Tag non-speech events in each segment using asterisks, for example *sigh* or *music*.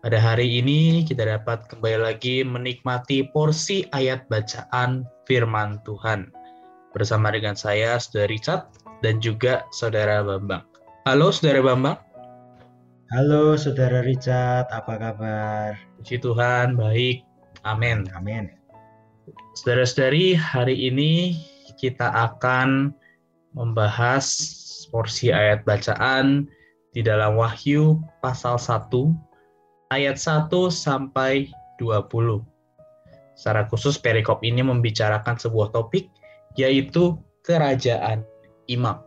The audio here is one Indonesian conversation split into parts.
pada hari ini kita dapat kembali lagi menikmati porsi ayat bacaan firman Tuhan. Bersama dengan saya, Saudara Richard, dan juga Saudara Bambang. Halo Saudara Bambang. Halo Saudara Richard, apa kabar? Puji Tuhan, baik. Amin. Amin. Saudara-saudari, hari ini kita akan membahas porsi ayat bacaan di dalam Wahyu pasal 1 ayat 1 sampai 20. Secara khusus perikop ini membicarakan sebuah topik yaitu kerajaan imam.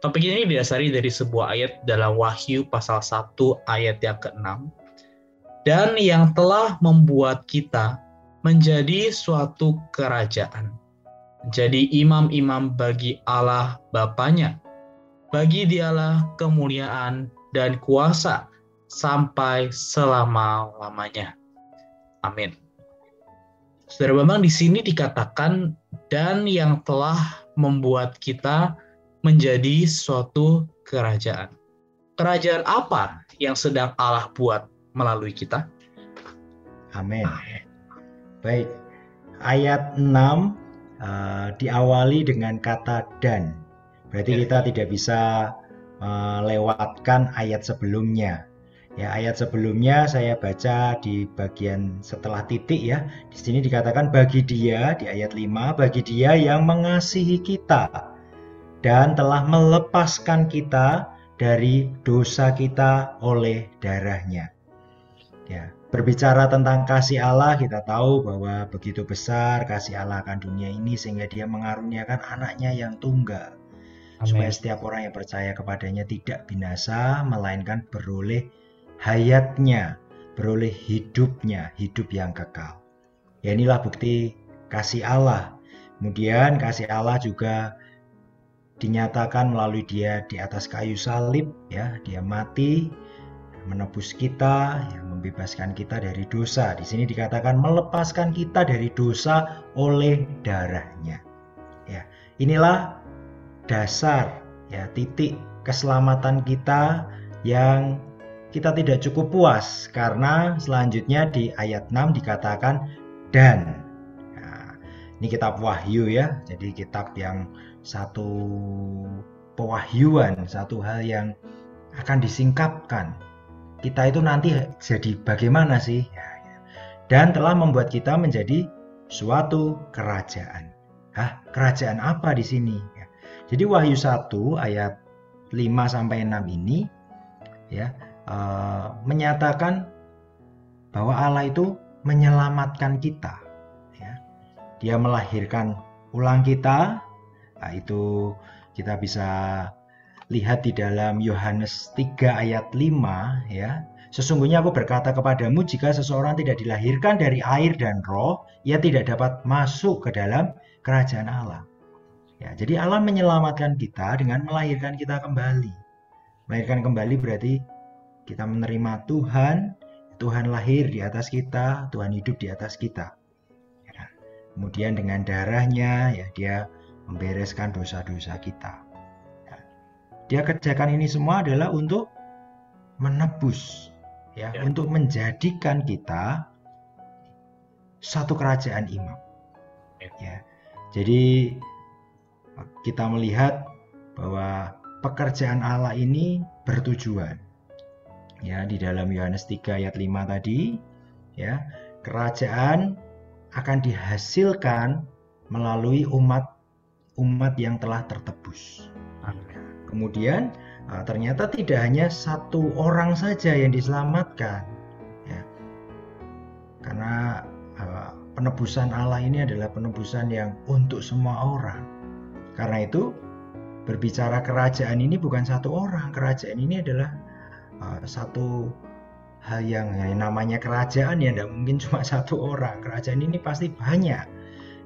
Topik ini didasari dari sebuah ayat dalam Wahyu pasal 1 ayat yang ke-6 dan yang telah membuat kita menjadi suatu kerajaan. Jadi imam-imam bagi Allah Bapaknya. Bagi dialah kemuliaan dan kuasa sampai selama-lamanya. Amin. Saudara Bambang di sini dikatakan dan yang telah membuat kita menjadi suatu kerajaan. Kerajaan apa yang sedang Allah buat melalui kita? Amin. Baik. Ayat 6 uh, eh, diawali dengan kata dan. Berarti kita tidak bisa melewatkan uh, ayat sebelumnya. Ya, ayat sebelumnya saya baca di bagian setelah titik ya. Di sini dikatakan bagi dia di ayat 5 bagi dia yang mengasihi kita dan telah melepaskan kita dari dosa kita oleh darahnya. Ya, berbicara tentang kasih Allah kita tahu bahwa begitu besar kasih Allah akan dunia ini sehingga dia mengaruniakan anaknya yang tunggal. Amen. Supaya setiap orang yang percaya kepadanya tidak binasa melainkan beroleh hayatnya, beroleh hidupnya, hidup yang kekal. Ya inilah bukti kasih Allah. Kemudian kasih Allah juga dinyatakan melalui dia di atas kayu salib ya dia mati menebus kita ya, membebaskan kita dari dosa di sini dikatakan melepaskan kita dari dosa oleh darahnya ya inilah dasar ya titik keselamatan kita yang kita tidak cukup puas karena selanjutnya di ayat 6 dikatakan dan. Nah, ini kitab Wahyu ya, jadi kitab yang satu pewahyuan, satu hal yang akan disingkapkan. Kita itu nanti jadi bagaimana sih? Ya, ya. Dan telah membuat kita menjadi suatu kerajaan. Hah, kerajaan apa di sini? Ya. Jadi Wahyu 1 ayat 5 sampai 6 ini ya Eh, menyatakan bahwa Allah itu menyelamatkan kita. Ya. Dia melahirkan ulang kita, nah, itu kita bisa lihat di dalam Yohanes 3 ayat 5 ya. Sesungguhnya aku berkata kepadamu jika seseorang tidak dilahirkan dari air dan roh, ia tidak dapat masuk ke dalam kerajaan Allah. Ya, jadi Allah menyelamatkan kita dengan melahirkan kita kembali. Melahirkan kembali berarti kita menerima Tuhan, Tuhan lahir di atas kita, Tuhan hidup di atas kita. Ya. Kemudian dengan darahnya, ya dia membereskan dosa-dosa kita. Ya. Dia kerjakan ini semua adalah untuk menebus, ya, ya. untuk menjadikan kita satu kerajaan imam. Ya. ya. Jadi kita melihat bahwa pekerjaan Allah ini bertujuan ya di dalam Yohanes 3 ayat 5 tadi ya kerajaan akan dihasilkan melalui umat umat yang telah tertebus. Kemudian uh, ternyata tidak hanya satu orang saja yang diselamatkan ya. Karena uh, penebusan Allah ini adalah penebusan yang untuk semua orang. Karena itu berbicara kerajaan ini bukan satu orang, kerajaan ini adalah uh, satu hal yang ya, namanya kerajaan ya tidak mungkin cuma *laughs* satu orang. Kerajaan ini pasti banyak.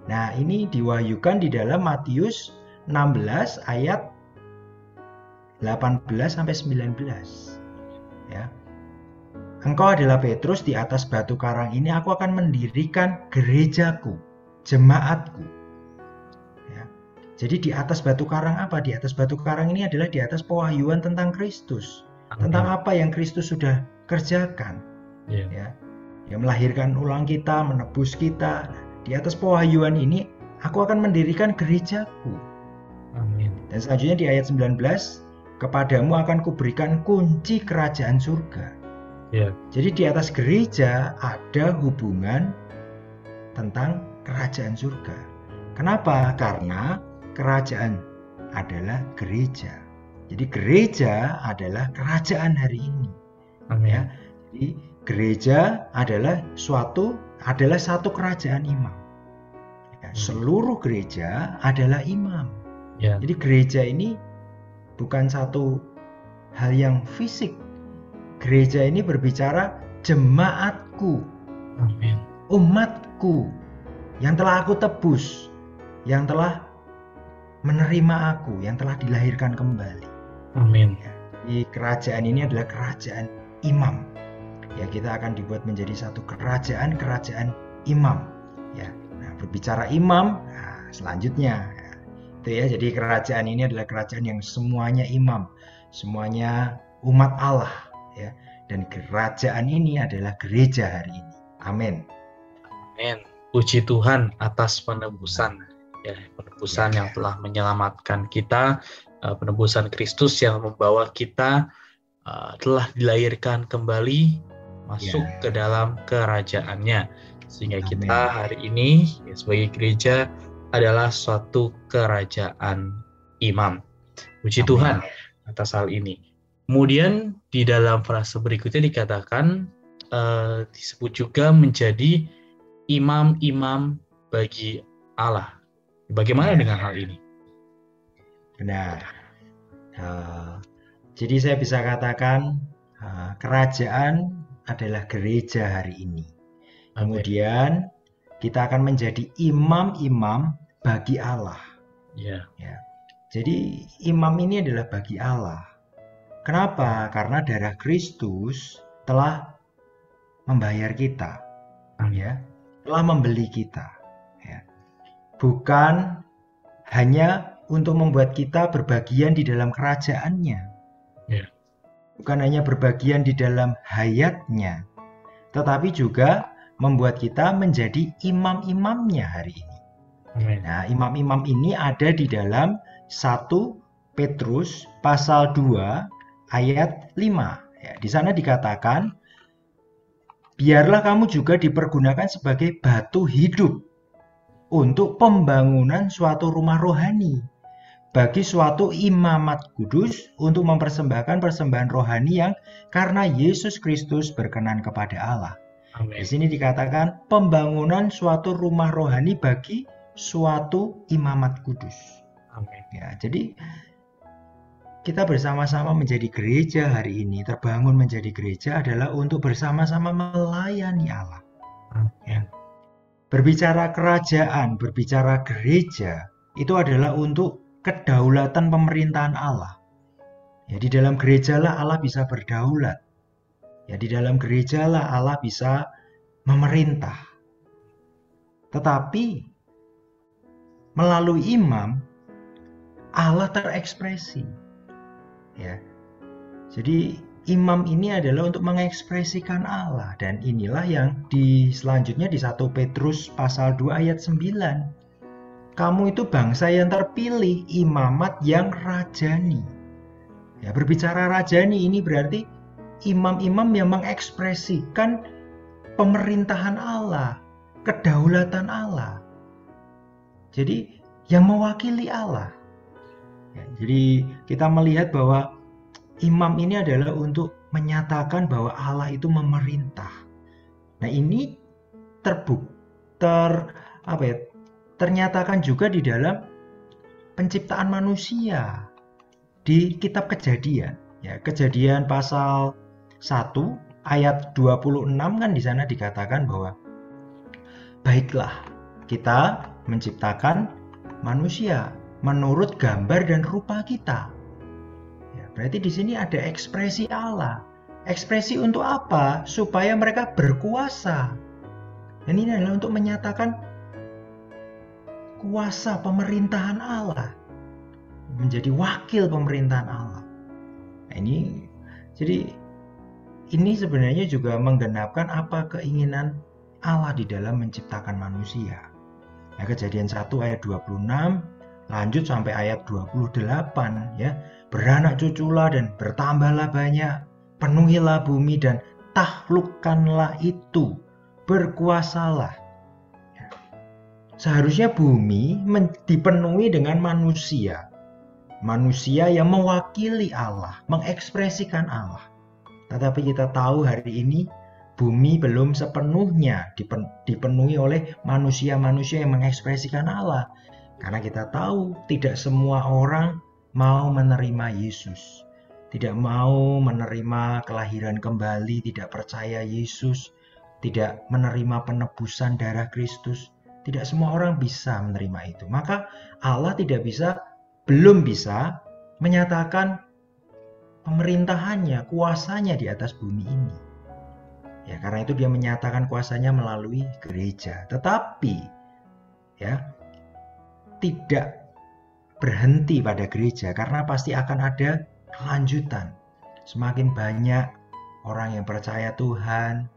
Nah, ini diwahyukan di dalam Matius 16 ayat 18 sampai 19. Ya. Engkau adalah Petrus di atas batu karang ini aku akan mendirikan gerejaku, jemaatku. Ya. Jadi di atas batu karang apa? Di atas batu karang ini adalah di atas pewahyuan tentang Kristus. Tentang apa yang Kristus sudah kerjakan. Ya. Ya. Dia melahirkan ulang kita, menebus kita. Di atas pewahyuan ini aku akan mendirikan gerejaku. Amin. Dan selanjutnya di ayat 19, kepadamu akan kuberikan kunci kerajaan surga. Ya. Jadi di atas gereja ada hubungan tentang kerajaan surga. Kenapa? Karena kerajaan adalah gereja. Jadi gereja adalah kerajaan hari ini. Amin. Ya. Jadi gereja adalah suatu adalah satu kerajaan imam. Ya, Hmm. seluruh gereja adalah imam. Ya. Jadi gereja ini bukan satu hal yang fisik. Gereja ini berbicara jemaatku, Amin. umatku yang telah aku tebus, yang telah menerima aku, yang telah dilahirkan kembali. Amin. Jadi kerajaan ini adalah kerajaan imam. Ya, kita akan dibuat menjadi satu kerajaan, kerajaan imam. Ya. Nah, berbicara imam, nah, selanjutnya ya, itu ya. Jadi kerajaan ini adalah kerajaan yang semuanya imam, semuanya umat Allah, ya. Dan kerajaan ini adalah gereja hari ini. Amin. Amin. Puji Tuhan atas penebusan ya, penebusan Ya. yang telah menyelamatkan kita, eh, penebusan Kristus yang membawa kita eh, telah dilahirkan kembali masuk Ya. ke dalam kerajaannya. Sehingga Amin. kita hari ini ya, sebagai gereja adalah suatu kerajaan imam. Puji Amin. Tuhan atas hal ini. Kemudian di dalam frase berikutnya dikatakan eh, disebut juga menjadi imam-imam bagi Allah. Bagaimana Ya. dengan hal ini? Benar. Eh, jadi saya bisa katakan eh, kerajaan adalah gereja hari ini. Amin. Kemudian kita akan menjadi imam-imam bagi Allah. Ya, Jadi imam ini adalah bagi Allah. Kenapa? Karena darah Kristus telah membayar kita, amin. ya, telah membeli kita. Ya. Bukan hanya untuk membuat kita berbagian di dalam kerajaannya. Ya. Bukan hanya berbagian di dalam hayatnya, tetapi juga membuat kita menjadi imam-imamnya hari ini. Amin. Nah, imam-imam ini ada di dalam 1 Petrus pasal 2 ayat 5. Ya, di sana dikatakan, biarlah kamu juga dipergunakan sebagai batu hidup untuk pembangunan suatu rumah rohani bagi suatu imamat kudus untuk mempersembahkan persembahan rohani yang karena Yesus Kristus berkenan kepada Allah. Di Amin. sini dikatakan pembangunan suatu rumah rohani bagi suatu imamat kudus. Amin. Ya, jadi kita bersama-sama menjadi gereja hari ini, terbangun menjadi gereja adalah untuk bersama-sama melayani Allah. Amin. Berbicara kerajaan, berbicara gereja, itu adalah untuk kedaulatan pemerintahan Allah. Ya, di dalam gerejalah Allah bisa berdaulat. Ya, di dalam gerejalah Allah bisa memerintah. Tetapi melalui imam Allah terekspresi. Ya. Jadi imam ini adalah untuk mengekspresikan Allah dan inilah yang di selanjutnya di 1 Petrus pasal 2 ayat 9. Kamu itu bangsa yang terpilih, imamat yang rajani. Ya, berbicara rajani ini berarti imam-imam yang mengekspresikan pemerintahan Allah, kedaulatan Allah. Jadi yang mewakili Allah. Ya, jadi kita melihat bahwa imam ini adalah untuk menyatakan bahwa Allah itu memerintah. Nah ini terbuk ter apa ya ternyatakan juga di dalam penciptaan manusia di kitab kejadian ya kejadian pasal 1 ayat 26 kan di sana dikatakan bahwa baiklah kita menciptakan manusia menurut gambar dan rupa kita. Ya, berarti di sini ada ekspresi Allah. Ekspresi untuk apa? Supaya mereka berkuasa. Dan ini adalah untuk menyatakan kuasa pemerintahan Allah. Menjadi wakil pemerintahan Allah. Nah, ini jadi ini sebenarnya juga menggenapkan apa keinginan Allah di dalam menciptakan manusia. Nah, kejadian 1 ayat 26 lanjut sampai ayat 28 ya. Beranak cuculah dan bertambahlah banyak, penuhilah bumi dan taklukkanlah itu, berkuasalah. Ya. Seharusnya bumi dipenuhi dengan manusia. Manusia yang mewakili Allah, mengekspresikan Allah. Tetapi kita tahu hari ini bumi belum sepenuhnya dipenuhi oleh manusia-manusia yang mengekspresikan Allah. Karena kita tahu tidak semua orang mau menerima Yesus. Tidak mau menerima kelahiran kembali, tidak percaya Yesus, tidak menerima penebusan darah Kristus. Tidak semua orang bisa menerima itu. Maka Allah tidak bisa belum bisa menyatakan pemerintahannya, kuasanya di atas bumi ini. Ya, karena itu dia menyatakan kuasanya melalui gereja. Tetapi ya tidak berhenti pada gereja karena pasti akan ada kelanjutan. Semakin banyak orang yang percaya Tuhan,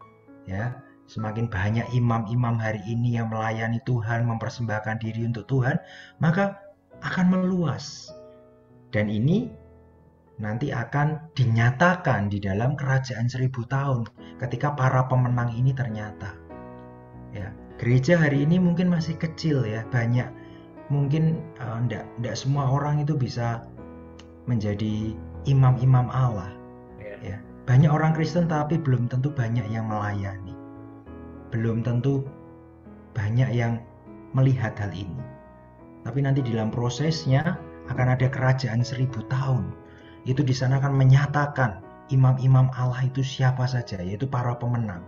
ya, semakin banyak imam-imam hari ini yang melayani Tuhan, mempersembahkan diri untuk Tuhan, maka akan meluas. Dan ini nanti akan dinyatakan di dalam kerajaan seribu tahun ketika para pemenang ini ternyata. Ya, gereja hari ini mungkin masih kecil ya, banyak mungkin uh, enggak, enggak semua orang itu bisa menjadi imam-imam Allah. Ya. ya. Banyak orang Kristen tapi belum tentu banyak yang melayani. Belum tentu banyak yang melihat hal ini. Tapi nanti dalam prosesnya akan ada kerajaan seribu tahun. Itu di sana akan menyatakan imam-imam Allah itu siapa saja, yaitu para pemenang.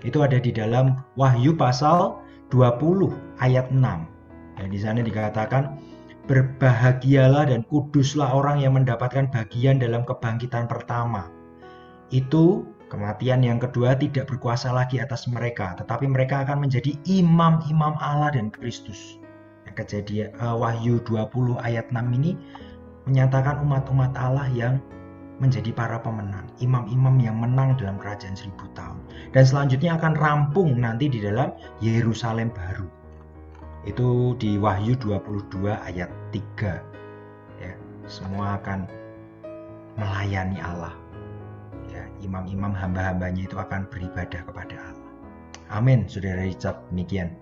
Itu ada di dalam Wahyu pasal 20 ayat 6. Dan di sana dikatakan, berbahagialah dan kuduslah orang yang mendapatkan bagian dalam kebangkitan pertama. Itu kematian yang kedua tidak berkuasa lagi atas mereka, tetapi mereka akan menjadi imam-imam Allah dan Kristus kejadian uh, Wahyu 20 ayat 6 ini menyatakan umat-umat Allah yang menjadi para pemenang, imam-imam yang menang dalam kerajaan seribu tahun. Dan selanjutnya akan rampung nanti di dalam Yerusalem baru. Itu di Wahyu 22 ayat 3. Ya, semua akan melayani Allah. Imam-imam hamba-hambanya itu akan beribadah kepada Allah. Amin, Saudara Richard. Demikian.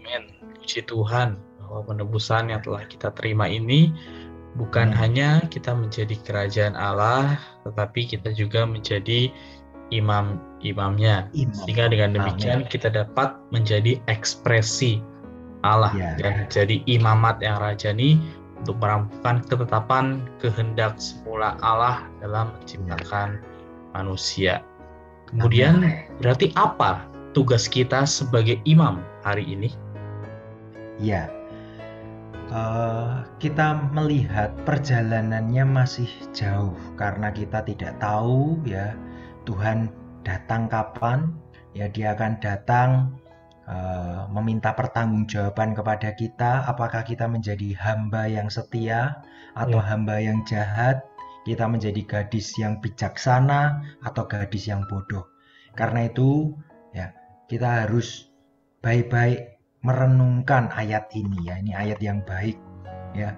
Amin. Puji Tuhan bahwa penebusan yang telah kita terima ini bukan hmm. hanya kita menjadi kerajaan Allah, tetapi kita juga menjadi imam-imamnya. Imam. Sehingga dengan demikian Amin. kita dapat menjadi ekspresi Allah ya. dan jadi imamat yang rajani untuk merampungkan ketetapan kehendak semula Allah dalam menciptakan ya. Manusia. Kemudian berarti apa tugas kita sebagai imam hari ini? Ya, uh, kita melihat perjalanannya masih jauh karena kita tidak tahu ya Tuhan datang kapan ya dia akan datang uh, meminta pertanggungjawaban kepada kita apakah kita menjadi hamba yang setia atau ya. hamba yang jahat kita menjadi gadis yang bijaksana atau gadis yang bodoh karena itu ya kita harus baik-baik merenungkan ayat ini ya. Ini ayat yang baik ya.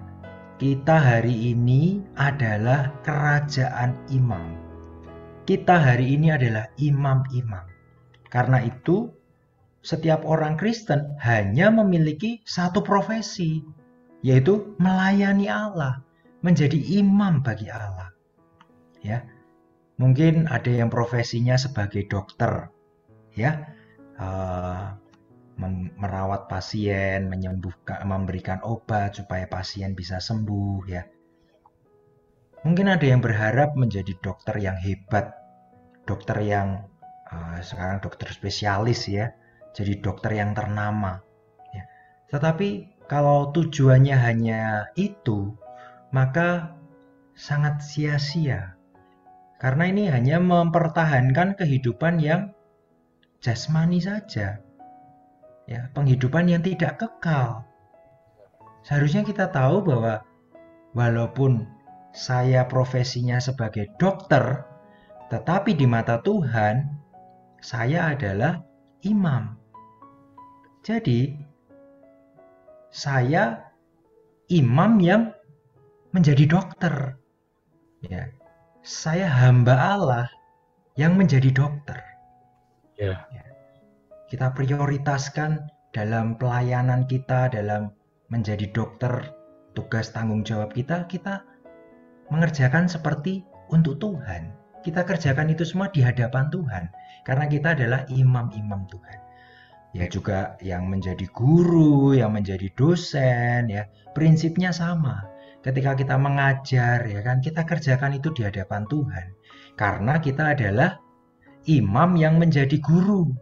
Kita hari ini adalah kerajaan imam. Kita hari ini adalah imam-imam. Karena itu setiap orang Kristen hanya memiliki satu profesi, yaitu melayani Allah, menjadi imam bagi Allah. Ya. Mungkin ada yang profesinya sebagai dokter, ya. Uh, merawat pasien, menyembuhkan, memberikan obat supaya pasien bisa sembuh ya. Mungkin ada yang berharap menjadi dokter yang hebat, dokter yang uh, sekarang dokter spesialis ya, jadi dokter yang ternama. Ya. Tetapi kalau tujuannya hanya itu, maka sangat sia-sia. Karena ini hanya mempertahankan kehidupan yang jasmani saja. Ya, penghidupan yang tidak kekal. Seharusnya kita tahu bahwa walaupun saya profesinya sebagai dokter, tetapi di mata Tuhan saya adalah imam. Jadi, saya imam yang menjadi dokter. Ya. Saya hamba Allah yang menjadi dokter. Ya. ya. Kita prioritaskan dalam pelayanan kita, dalam menjadi dokter, tugas tanggung jawab kita, kita mengerjakan seperti untuk Tuhan. Kita kerjakan itu semua di hadapan Tuhan, karena kita adalah imam-imam Tuhan. Ya juga yang menjadi guru, yang menjadi dosen, ya prinsipnya sama ketika kita mengajar ya kan kita kerjakan itu di hadapan Tuhan. Karena kita adalah imam yang menjadi guru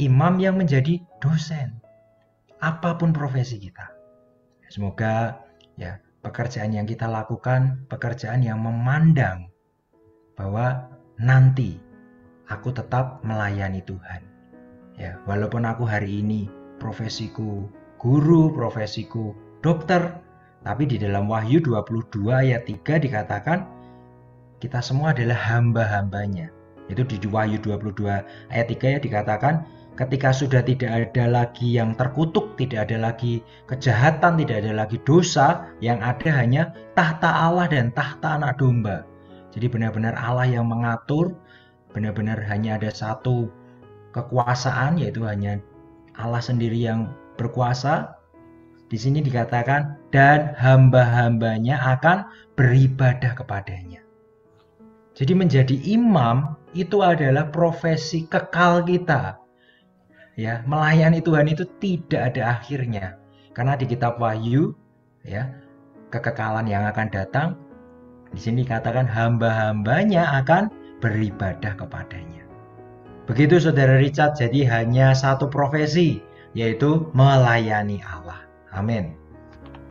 imam yang menjadi dosen apa pun profesi kita. Semoga ya pekerjaan yang kita lakukan pekerjaan yang memandang bahwa nanti aku tetap melayani Tuhan. Ya walaupun aku hari ini profesiku guru profesiku dokter tapi di dalam Wahyu 22 ayat 3 dikatakan kita semua adalah hamba-hambanya. Itu di Wahyu 22 ayat 3 ya dikatakan ketika sudah tidak ada lagi yang terkutuk, tidak ada lagi kejahatan, tidak ada lagi dosa, yang ada hanya tahta Allah dan tahta anak domba. Jadi benar-benar Allah yang mengatur, benar-benar hanya ada satu kekuasaan yaitu hanya Allah sendiri yang berkuasa di sini dikatakan dan hamba-hambanya akan beribadah kepadanya. Jadi menjadi imam itu adalah profesi kekal kita. Ya, melayani Tuhan itu tidak ada akhirnya. Karena di kitab Wahyu ya, kekekalan yang akan datang di sini dikatakan hamba-hambanya akan beribadah kepadanya. Begitu Saudara Richard, jadi hanya satu profesi yaitu melayani Allah. Amin.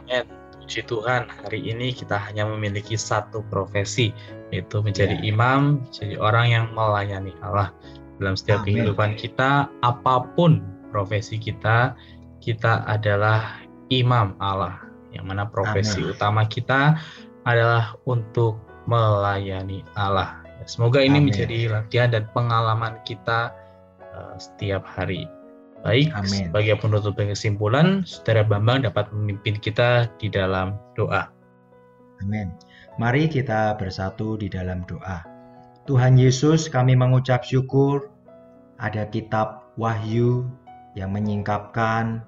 Amin. Puji Tuhan, hari ini kita hanya memiliki satu profesi, yaitu menjadi ya. imam, jadi orang yang melayani Allah. Dalam setiap Amin. kehidupan kita, apa pun profesi kita, kita adalah imam Allah. Yang mana profesi Amin. utama kita adalah untuk melayani Allah. Semoga ini Amin. menjadi latihan dan pengalaman kita uh, setiap hari. Baik, Amin. sebagai penutup dan kesimpulan, Saudara Bambang dapat memimpin kita di dalam doa. Amin. Mari kita bersatu di dalam doa. Tuhan Yesus, kami mengucap syukur ada kitab Wahyu yang menyingkapkan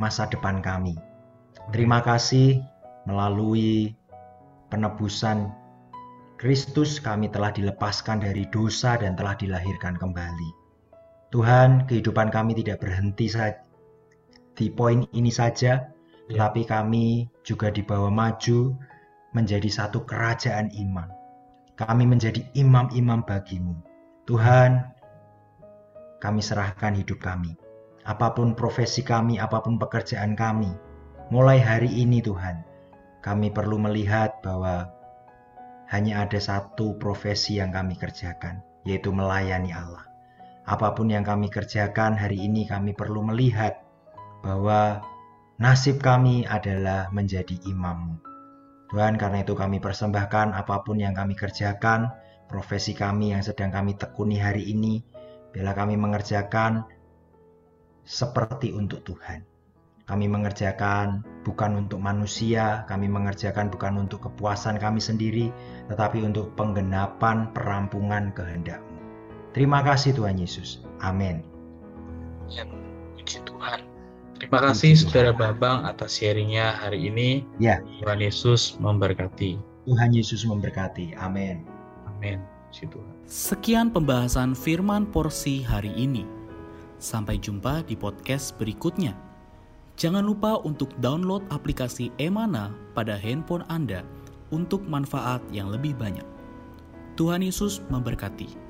masa depan kami. Terima kasih melalui penebusan Kristus kami telah dilepaskan dari dosa dan telah dilahirkan kembali. Tuhan, kehidupan kami tidak berhenti saja di poin ini saja, ya. tapi kami juga dibawa maju menjadi satu kerajaan iman. Kami menjadi imam-imam bagimu. Tuhan, kami serahkan hidup kami. Apa pun profesi kami, apa pun pekerjaan kami, mulai hari ini Tuhan, kami perlu melihat bahwa hanya ada satu profesi yang kami kerjakan, yaitu melayani Allah apa pun yang kami kerjakan hari ini kami perlu melihat bahwa nasib kami adalah menjadi imammu. Tuhan karena itu kami persembahkan apa pun yang kami kerjakan, profesi kami yang sedang kami tekuni hari ini, bila kami mengerjakan seperti untuk Tuhan. Kami mengerjakan bukan untuk manusia, kami mengerjakan bukan untuk kepuasan kami sendiri, tetapi untuk penggenapan perampungan kehendak Terima kasih Tuhan Yesus. Amin. Ya, puji Tuhan. Terima kasih puji Saudara Babang atas sharingnya hari ini. Ya. Tuhan Yesus memberkati. Tuhan Yesus memberkati. Amin. Amin. Puji Tuhan. Sekian pembahasan firman porsi hari ini. Sampai jumpa di podcast berikutnya. Jangan lupa untuk download aplikasi Emana pada handphone Anda untuk manfaat yang lebih banyak. Tuhan Yesus memberkati.